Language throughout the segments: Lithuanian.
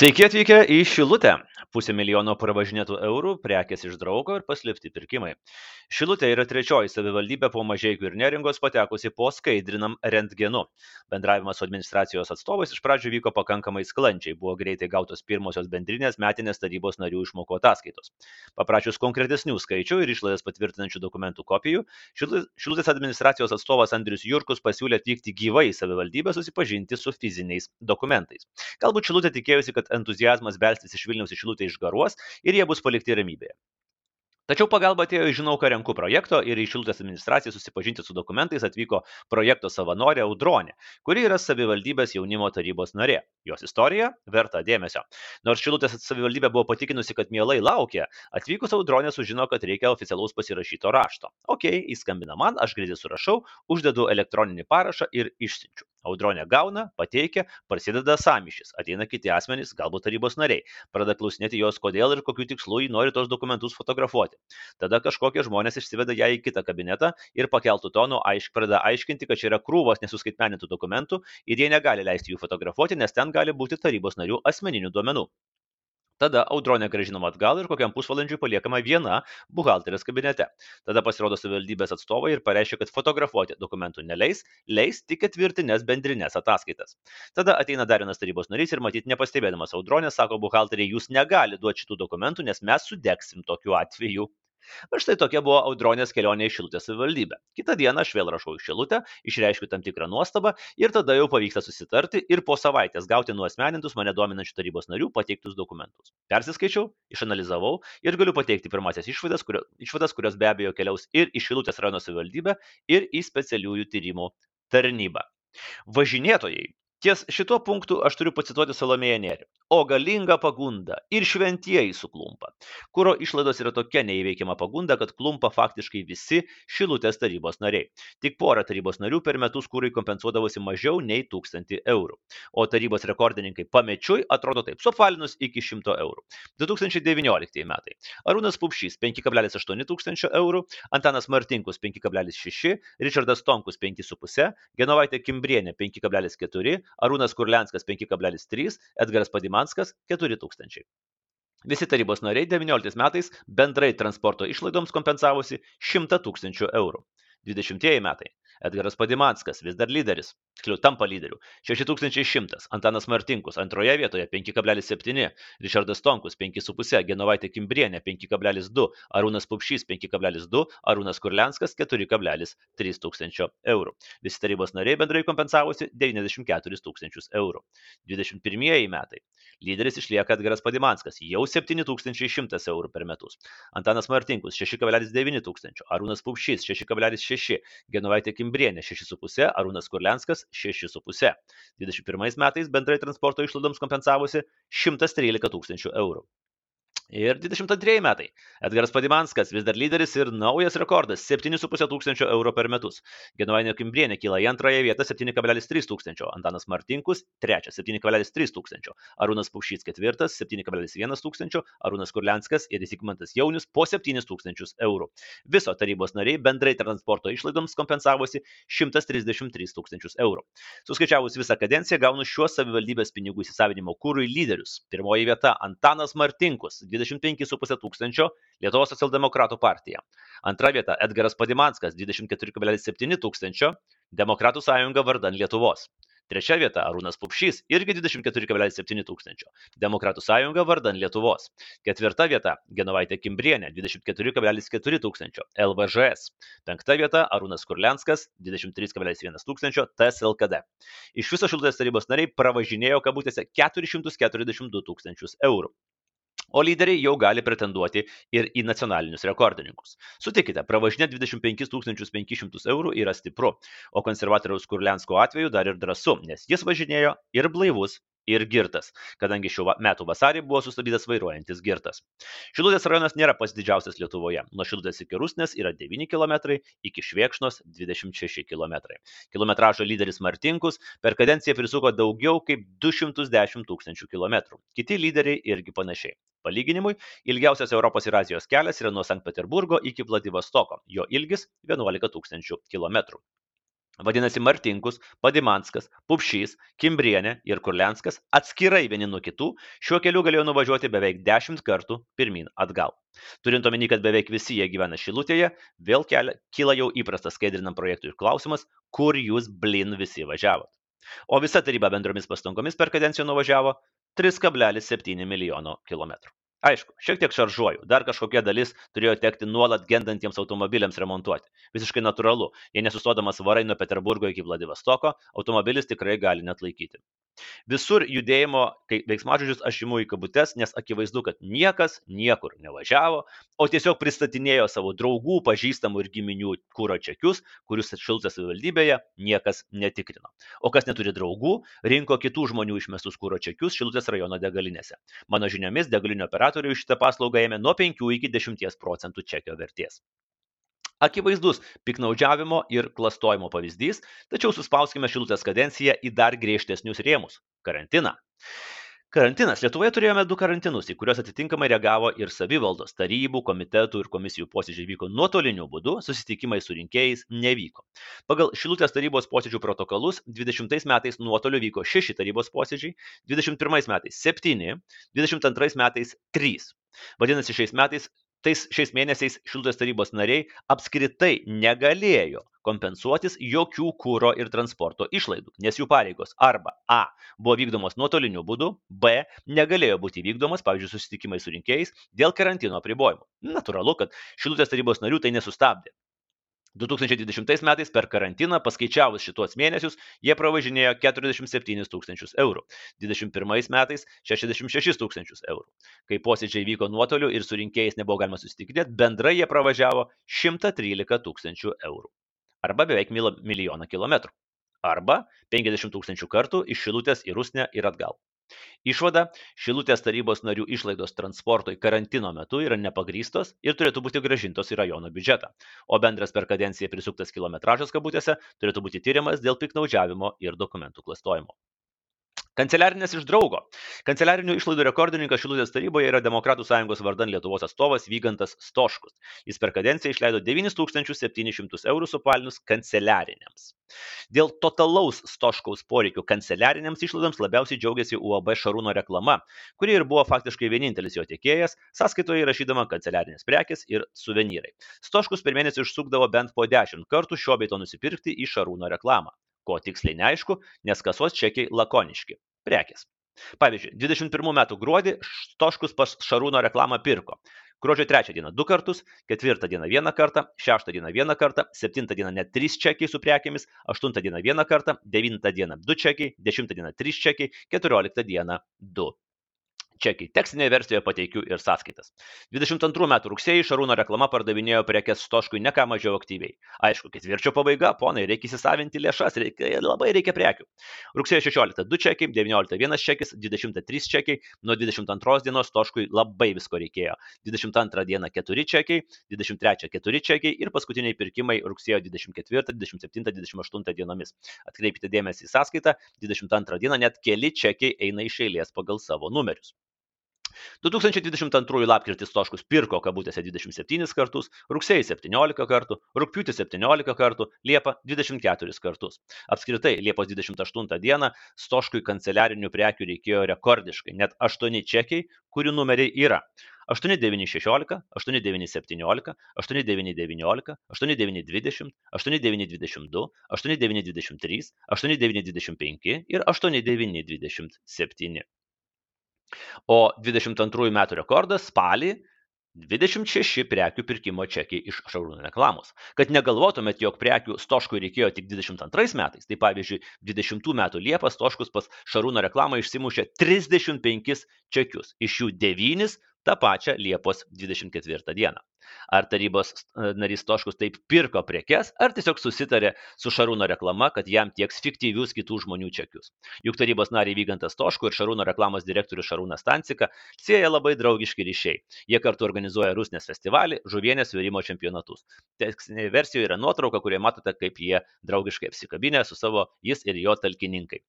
Sveiki atvykę į Šilutę. Pusė milijono pravažinėtų eurų, prekės iš draugo ir paslėpti pirkimai. Šilutė yra trečioji savivaldybė po mažiekių ir neringos patekusi po skaidrinam rentgenu. Bendravimas su administracijos atstovais iš pradžių vyko pakankamai sklandžiai, buvo greitai gautos pirmosios bendrinės metinės tarybos narių išmoko ataskaitos. Paprašius konkretesnių skaičių ir išlaidas patvirtinančių dokumentų kopijų, Šilutės administracijos atstovas Andrius Jurkus pasiūlė atvykti gyvai į savivaldybę susipažinti su fiziniais dokumentais. Galbūt Šilutė tikėjusi, kad entuzijazmas belstis iš Vilniaus į Šilutę išgaruos ir jie bus palikti ramybėje. Tačiau pagalba atėjo iš Žinau, ką renku projekto ir į Šilutės administraciją susipažinti su dokumentais atvyko projekto savanorė Audronė, kuri yra savivaldybės jaunimo tarybos narė. Jos istorija verta dėmesio. Nors Šilutės savivaldybė buvo patikinusi, kad mielai laukia, atvykus Audronė sužino, kad reikia oficialaus pasirašyto rašto. Ok, įskambina man, aš greitai surašau, uždedu elektroninį parašą ir išsiunčiu. Audronė gauna, pateikia, prasideda samišis, ateina kiti asmenys, galbūt tarybos nariai, pradeda klausinėti jos, kodėl ir kokiu tikslu jį nori tos dokumentus fotografuoti. Tada kažkokie žmonės išsiveda ją į kitą kabinetą ir pakeltų tonų aišk, pradeda aiškinti, kad čia yra krūvos nesuskaitmenintų dokumentų ir jie negali leisti jų fotografuoti, nes ten gali būti tarybos narių asmeninių duomenų. Tada audronė grąžinama atgal ir kokiam pusvalandžiui paliekama viena buhalterės kabinete. Tada pasirodo savivaldybės atstovai ir pareiškia, kad fotografuoti dokumentų neleis, leis tik ketvirtinės bendrinės ataskaitas. Tada ateina dar vienas tarybos narys ir matyt nepastebėdamas audronė sako buhalteriai, jūs negali duoti šitų dokumentų, nes mes sudegsim tokiu atveju. Va štai tokia buvo audronės kelionė į Šilutę savivaldybę. Kita diena aš vėl rašau į Šilutę, išreiškiu tam tikrą nuostabą ir tada jau pavyksta susitarti ir po savaitės gauti nuosmenintus mane dominančių tarybos narių pateiktus dokumentus. Persiskaičiau, išanalizavau ir galiu pateikti pirmasias išvadas, kurio, išvadas kurios be abejo keliaus ir į Šilutės rajono savivaldybę, ir į specialiųjų tyrimų tarnybą. Važinėtojai Ties šituo punktu aš turiu pacituoti Salomėją Nėrį. O galinga pagunda ir šventieji suklumpa. Kuro išlaidos yra tokia neįveikiama pagunda, kad klumpa faktiškai visi šilutės tarybos nariai. Tik pora tarybos narių per metus kūrui kompensuodavosi mažiau nei 1000 eurų. O tarybos rekordininkai pamečiui atrodo taip, suapvalinus iki 100 eurų. 2019 metai. Arūnas Pupšys 5,8 tūkstančio eurų, Antanas Martinkus 5,6, Richardas Tonkus 5,5, Genovaitė Kimbrienė 5,4, Arūnas Kurlianskas 5,3, Edgaras Padimanskas 4000. Visi tarybos nariai 19 metais bendrai transporto išlaidoms kompensavosi 100 tūkstančių eurų. 20 metai. Edgaras Padimanskas vis dar lyderis, tiksliau tampa lyderiu. 6100, Antanas Martinkus antroje vietoje 5,7, Richardas Tonkus 5,5, Genovaitė Kimbrienė 5,2, Arūnas Pupšys 5,2, Arūnas Kurlianskas 4,3 tūkstančio eurų. Visi tarybos nariai bendrai kompensavosi 94 tūkstančius eurų. 21 metai. Lyderis išlieka Edgaras Padimanskas, jau 7100 eurų per metus. Antanas Martinkus 6,9 tūkstančio, Arūnas Pupšys 6,6, Genovaitė Kimbrienė Imbrienė 6,5, Arūnas Kurlianskas 6,5. 21 metais bendrai transporto išlaidoms kompensavosi 113 tūkstančių eurų. Ir 22 metai. Edgaras Padimanskas vis dar lyderis ir naujas rekordas - 7,5 tūkstančio eurų per metus. Genuvainė Kimbrienė kyla į antrąją vietą 7,3 tūkstančio, Antanas Martinkus trečias 7,3 tūkstančio, Arūnas Paušys ketvirtas 7,1 tūkstančio, Arūnas Kurlianskas ir Įsikmantas Jaunius po 7 tūkstančius eurų. Viso tarybos nariai bendrai transporto išlaidoms kompensavosi 133 tūkstančius eurų. Suskaičiavus visą kadenciją gaunu šiuos savivaldybės pinigų įsisavinimo kūrui lyderius. Pirmoji vieta - Antanas Martinkus 25,5 tūkstančio Lietuvos socialdemokratų partija. Antra vieta Edgaras Padimanskas 24,7 tūkstančio Demokratų sąjunga vardan Lietuvos. Trečia vieta Arūnas Pupšys irgi 24,7 tūkstančio. Demokratų sąjunga vardan Lietuvos. Ketvirta vieta Genovaitė Kimbrienė 24,4 tūkstančio. LVŽS. Penkta vieta Arūnas Kurlianskas 23,1 tūkstančio TSLKD. Iš viso šiltės tarybos nariai pravažinėjo kabutėse 442 tūkstančius eurų o lyderiai jau gali pretenduoti ir į nacionalinius rekordininkus. Sutikite, pravažinė 25 500 eurų yra stipru, o konservatoriaus Kurlensko atveju dar ir drąsu, nes jis važinėjo ir blaivus, ir girtas, kadangi šių metų vasarį buvo sustabdytas vairuojantis girtas. Šilutės rajonas nėra pats didžiausias Lietuvoje. Nuo Šilutės iki Rusnės yra 9 km, iki Šviekšnos 26 km. Kilometražo lyderis Martinkus per kadenciją prisuko daugiau kaip 210 tūkstančių km. Kiti lyderiai irgi panašiai. Palyginimui, ilgiausias Europos ir Azijos kelias yra nuo Sankt Peterburgo iki Vladivostoko. Jo ilgis 11 tūkstančių km. Vadinasi, Martinkus, Padimanskas, Pupšys, Kimbrienė ir Kurlenskas atskirai vieni nuo kitų šiuo keliu galėjo nuvažiuoti beveik dešimt kartų pirmin atgal. Turint omeny, kad beveik visi jie gyvena Šilutėje, vėl kelia, kyla jau įprastas skaidrinam projektui klausimas, kur jūs blin visi važiavot. O visa taryba bendromis pastangomis per kadenciją nuvažiavo 3,7 milijono kilometrų. Aišku, šiek tiek šaržuoju, dar kažkokia dalis turėjo tekti nuolat gendantiems automobiliams remontuoti. Visiškai natūralu, jei nesustodamas varai nuo Peterburgo iki Vladivostoko, automobilis tikrai gali net laikyti. Visur judėjimo veiksmažodžius aš imu į kabutes, nes akivaizdu, kad niekas niekur nevažiavo, o tiesiog pristatinėjo savo draugų, pažįstamų ir giminių kūro čekius, kurius šiltės savivaldybėje niekas netikrino. O kas neturi draugų, rinko kitų žmonių išmestus kūro čekius šiltės rajono degalinėse. Mano žiniomis, degalinių operatorių šitą paslaugą ėmė nuo 5 iki 10 procentų čekio vertės. Akivaizdus piknaudžiavimo ir klastojimo pavyzdys, tačiau suspauskime šilutės kadenciją į dar griežtesnius rėmus - karantiną. Karantinas. Lietuvoje turėjome du karantinus, į kuriuos atitinkamai reagavo ir savivaldos, tarybų, komitetų ir komisijų posėdžiai vyko nuotoliniu būdu, susitikimai su rinkėjais nevyko. Pagal Šilutės tarybos posėdžių protokolus 20 metais nuotoliu vyko 6 tarybos posėdžiai, 21 metais 7, 22 metais 3. Vadinasi, šiais metais tais šiais mėnesiais šilutės tarybos nariai apskritai negalėjo kompensuotis jokių kūro ir transporto išlaidų, nes jų pareigos arba A buvo vykdomos nuotoliniu būdu, B negalėjo būti vykdomos, pavyzdžiui, susitikimai su rinkėjais dėl karantino apribojimų. Natūralu, kad šilutės tarybos narių tai nesustabdė. 2020 metais per karantiną paskaičiavus šituos mėnesius jie pravažinėjo 47 tūkstančius eurų, 2021 metais 66 tūkstančius eurų. Kai posėdžiai vyko nuotoliu ir su rinkėjais nebuvo galima susitikinėti, bendrai jie pravažiavo 113 tūkstančių eurų. Arba beveik milijoną kilometrų. Arba 50 tūkstančių kartų iš Šilutės į Rusnę ir atgal. Išvada - Šilutės tarybos narių išlaidos transportui karantino metu yra nepagrystos ir turėtų būti gražintos į rajono biudžetą, o bendras per kadenciją prisuktas kilometražas kabutėse turėtų būti tyriamas dėl piknaudžiavimo ir dokumentų klastojimo. Kanceliarinės iš draugo. Kanceliarinių išlaidų rekordininkas Šilutės taryboje yra Demokratų sąjungos vardan Lietuvos atstovas Vygantas Stoškus. Jis per kadenciją išleido 9700 eurų supalinus kanceliariniams. Dėl totalaus Stoškaus poreikių kanceliariniams išlaidoms labiausiai džiaugiasi UAB Šarūno reklama, kuri ir buvo faktiškai vienintelis jo tiekėjas, sąskaitoje įrašydama kanceliarinės prekes ir suvenyrai. Stoškus per mėnesį išsukdavo bent po 10 kartų šio beito nusipirkti į Šarūno reklamą ko tiksliai neaišku, nes kasos čekiai lakoniški - prekės. Pavyzdžiui, 21 metų gruodį Stoškus pas Šarūno reklamą pirko. Gruodžio 3 dieną du kartus, 4 dieną vieną kartą, 6 dieną vieną kartą, 7 dieną net 3 čekiai su prekėmis, 8 dieną vieną kartą, 9 dieną 2 čekiai, 10 dieną 3 čekiai, 14 dieną 2 čekiai. Tekstinėje versijoje pateikiu ir sąskaitas. 22 metų rugsėjai Šarūno reklama pardavinėjo prekes Stoškui ne ką mažiau aktyviai. Aišku, ketvirčio pabaiga, ponai, reikia įsisavinti lėšas, reikia, labai reikia prekių. Rugsėjo 16 2 čekiai, 19 1 čekis, 23 čekiai, nuo 22 dienos Stoškui labai visko reikėjo. 22 dieną 4 čekiai, 23 4 čekiai ir paskutiniai pirkimai rugsėjo 24, 27, 28 dienomis. Atkreipkite dėmesį į sąskaitą, 22 dieną net keli čekiai eina iš eilės pagal savo numerius. 2022 lapkritį Stoškus pirko kabutėse 27 kartus, rugsėjai 17 kartų, rūpiutį 17 kartų, Liepa 24 kartus. Apskritai, Liepos 28 dieną Stoškui kanceliarinių prekių reikėjo rekordiškai, net 8 čekiai, kurių numeriai yra 8916, 8917, 8919, 8920, 8922, 8923, 8925 ir 8927. O 22 metų rekordas spalį 26 prekių pirkimo čekiai iš Šarūno reklamos. Kad negalvotumėt, jog prekių Stoškui reikėjo tik 22 metais, tai pavyzdžiui, 20 metų Liepą Stoškus pas Šarūno reklamą išsimušė 35 čekius, iš jų 9 tą pačią Liepos 24 dieną. Ar tarybos e, narys Toškus taip pirko prekes, ar tiesiog susitarė su Šarūno reklama, kad jam tieks fiktyvius kitų žmonių čekius. Juk tarybos nariai Vygantas Toškų ir Šarūno reklamos direktorius Šarūnas Stancika sieja labai draugiški ryšiai. Jie kartu organizuoja Rusnės festivalį, žuvienės virimo čempionatus. Tekstinėje versijoje yra nuotrauka, kurioje matote, kaip jie draugiškai apsikabinę su savo jis ir jo talkininkai.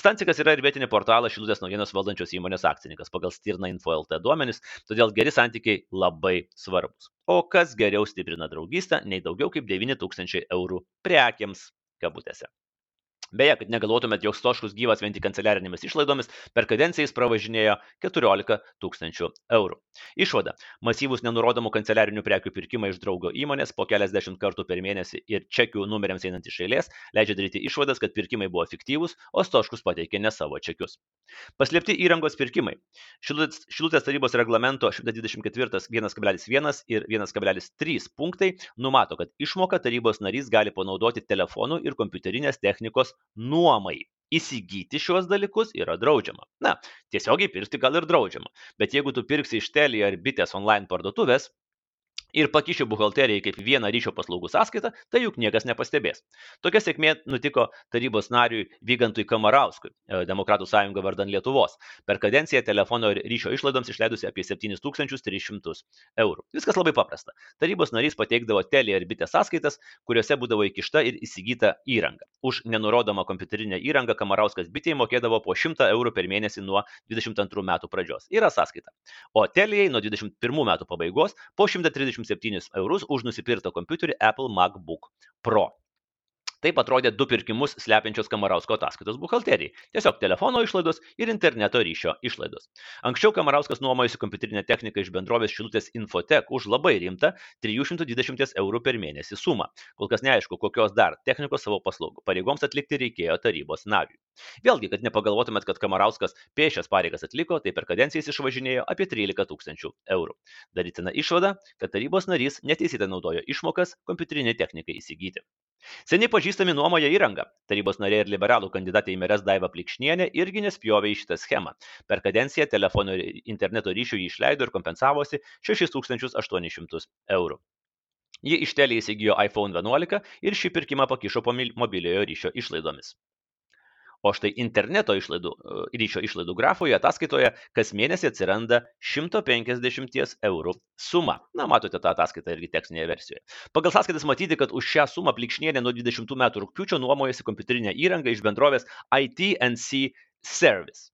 Stancikas yra ir vietinė portalą Šilutės naujienos valdančios įmonės akcininkas pagal Stirna Info LT duomenis, todėl geri santykiai labai svarbus. O kas geriau stiprina draugystę nei daugiau kaip 9000 eurų prekiams kabutėse. Beje, kad negalvotumėt, jog Stoškus gyvas vien tik kanceliarinėmis išlaidomis, per kadenciją jis pravažinėjo 14 tūkstančių eurų. Išvada. Masyvus nenurodomų kanceliarinių prekių pirkimai iš draugo įmonės po keliasdešimt kartų per mėnesį ir čekių numeriams einant iš eilės leidžia daryti išvadas, kad pirkimai buvo fiktyvūs, o Stoškus pateikė ne savo čekius. Paslėpti įrangos pirkimai. Šilutės tarybos reglamento 124.1.1 ir 1.3 punktai numato, kad išmoką tarybos narys gali panaudoti telefonų ir kompiuterinės technikos nuomai įsigyti šiuos dalykus yra draudžiama. Na, tiesiogiai pirkti gal ir draudžiama, bet jeigu tu pirksi iš Telia ar Bitės online parduotuvės, ir pakišiu buhalterijai kaip vieną ryšio paslaugų sąskaitą, tai juk niekas nepastebės. Tokia sėkmė nutiko tarybos nariui Vygantui Kamarauskui, e, Demokratų sąjunga vardan Lietuvos, per kadenciją telefono ir ryšio išlaidoms išleidusi apie 7300 eurų. Viskas labai paprasta. Tarybos narys pateikdavo telė ir bitė sąskaitas, kuriuose būdavo įkišta ir įsigyta įranga. Už nenurodomą kompiuterinę įrangą Kamarauskas bitėjai mokėdavo po 100 eurų per mėnesį nuo 22 metų pradžios. Yra sąskaita. O telijai nuo 21 metų pabaigos po 130 27 eurus už nusipirktą kompiuterį Apple MacBook Pro. Taip atrodė du pirkimus slepiančios Kamarausko ataskaitos buhalterijai. Tiesiog telefono išlaidos ir interneto ryšio išlaidos. Anksčiau Kamarauskas nuomojosi kompiuterinę techniką iš bendrovės Šilutės Infotech už labai rimtą 320 eurų per mėnesį sumą. Kol kas neaišku, kokios dar technikos savo paslaugų pareigoms atlikti reikėjo tarybos nariui. Vėlgi, kad nepagaluotumėt, kad Kamarauskas pėšias pareigas atliko, tai per kadenciją jis išvažinėjo apie 13 tūkstančių eurų. Darytina išvada, kad tarybos narys neteisėtai naudojo išmokas kompiuterinė technikai įsigyti. Seniai pažįstami nuomoja įrangą. Tarybos narė ir liberalų kandidatė į meres Daiva Plikšnienė irgi nespjovė į šitą schemą. Per kadenciją telefono ir interneto ryšių jį išleido ir kompensavosi 6800 eurų. Ji iš telė įsigijo iPhone 11 ir šį pirkimą pakišo po mobiliojo ryšio išlaidomis. O štai interneto išlaidų, e, ryšio išlaidų grafoje ataskaitoje kas mėnesį atsiranda 150 eurų suma. Na, matote tą ataskaitą irgi tekstinėje versijoje. Pagal sąskaitas matyti, kad už šią sumą plikšnienė nuo 20 metų rūpiučio nuomojasi kompiuterinę įrangą iš bendrovės ITNC Service.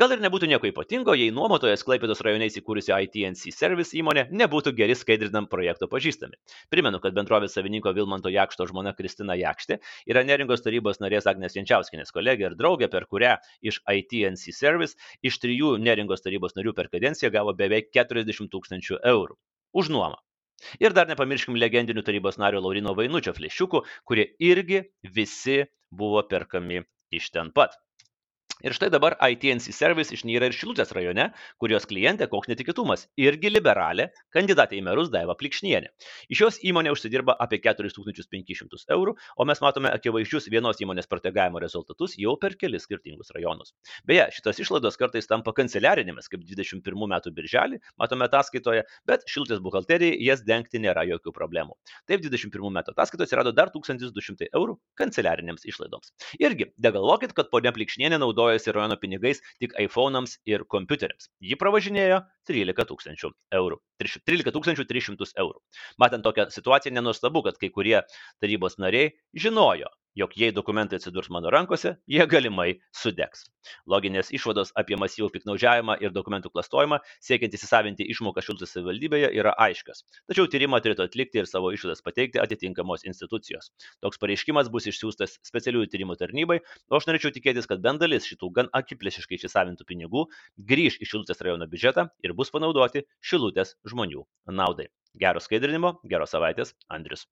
Gal ir nebūtų nieko ypatingo, jei nuomotojas Klaipėdos rajone įsikūrusi ITNC Service įmonė nebūtų geri skaidrinam projekto pažįstami. Primenu, kad bendrovės savininko Vilmanto Jakšto žmona Kristina Jakštė yra neringos tarybos narės Agnės Jančiauskinės kolegė ir draugė, per kurią iš ITNC Service iš trijų neringos tarybos narių per kadenciją gavo beveik 40 tūkstančių eurų. Už nuomą. Ir dar nepamirškim legendinių tarybos nario Laurino Vainučio flešiukų, kurie irgi visi buvo perkami iš ten pat. Ir štai dabar ITNC Service išnyra ir Šilutės rajone, kurios klientė, koks netikėtumas, irgi liberalė, kandidatė į merus Daiva Plikšnienė. Iš jos įmonė užsidirba apie 4500 eurų, o mes matome akivaizdžius vienos įmonės protegavimo rezultatus jau per kelis skirtingus rajonus. Beje, šitos išlaidos kartais tampa kanceliarinėmis, kaip 21 metų birželį, matome ataskaitoje, bet Šilutės buhalterijai jas dengti nėra jokių problemų. Taip, 21 metų ataskaitoje atsirado dar 1200 eurų kanceliarinėms išlaidoms. Irgi, degalvokit, kad ponia Plikšnienė naudoja naudojasi rajono pinigais tik iPhone'ams ir kompiuteriams. Ji pravažinėjo 13 tūkstančių eurų. 13 300 eurų. Matant tokią situaciją, nenuostabu, kad kai kurie tarybos nariai žinojo, jog jei dokumentai atsidurs mano rankose, jie galimai sudegs. Loginės išvados apie masyvų piknaudžiavimą ir dokumentų klastojimą, siekiant įsisavinti išmoką šiltės savivaldybėje, yra aiškios. Tačiau tyrimą turėtų atlikti ir savo išvadas pateikti atitinkamos institucijos. Toks pareiškimas bus išsiųstas specialiųjų tyrimų tarnybai, o aš norėčiau tikėtis, kad bent dalis šitų gan akiplėšiškai įsisavintų pinigų grįž į šilutės rajono biudžetą ir bus panaudoti šilutės žmonių naudai. Gero skaidrinimo, geros savaitės, Andrius.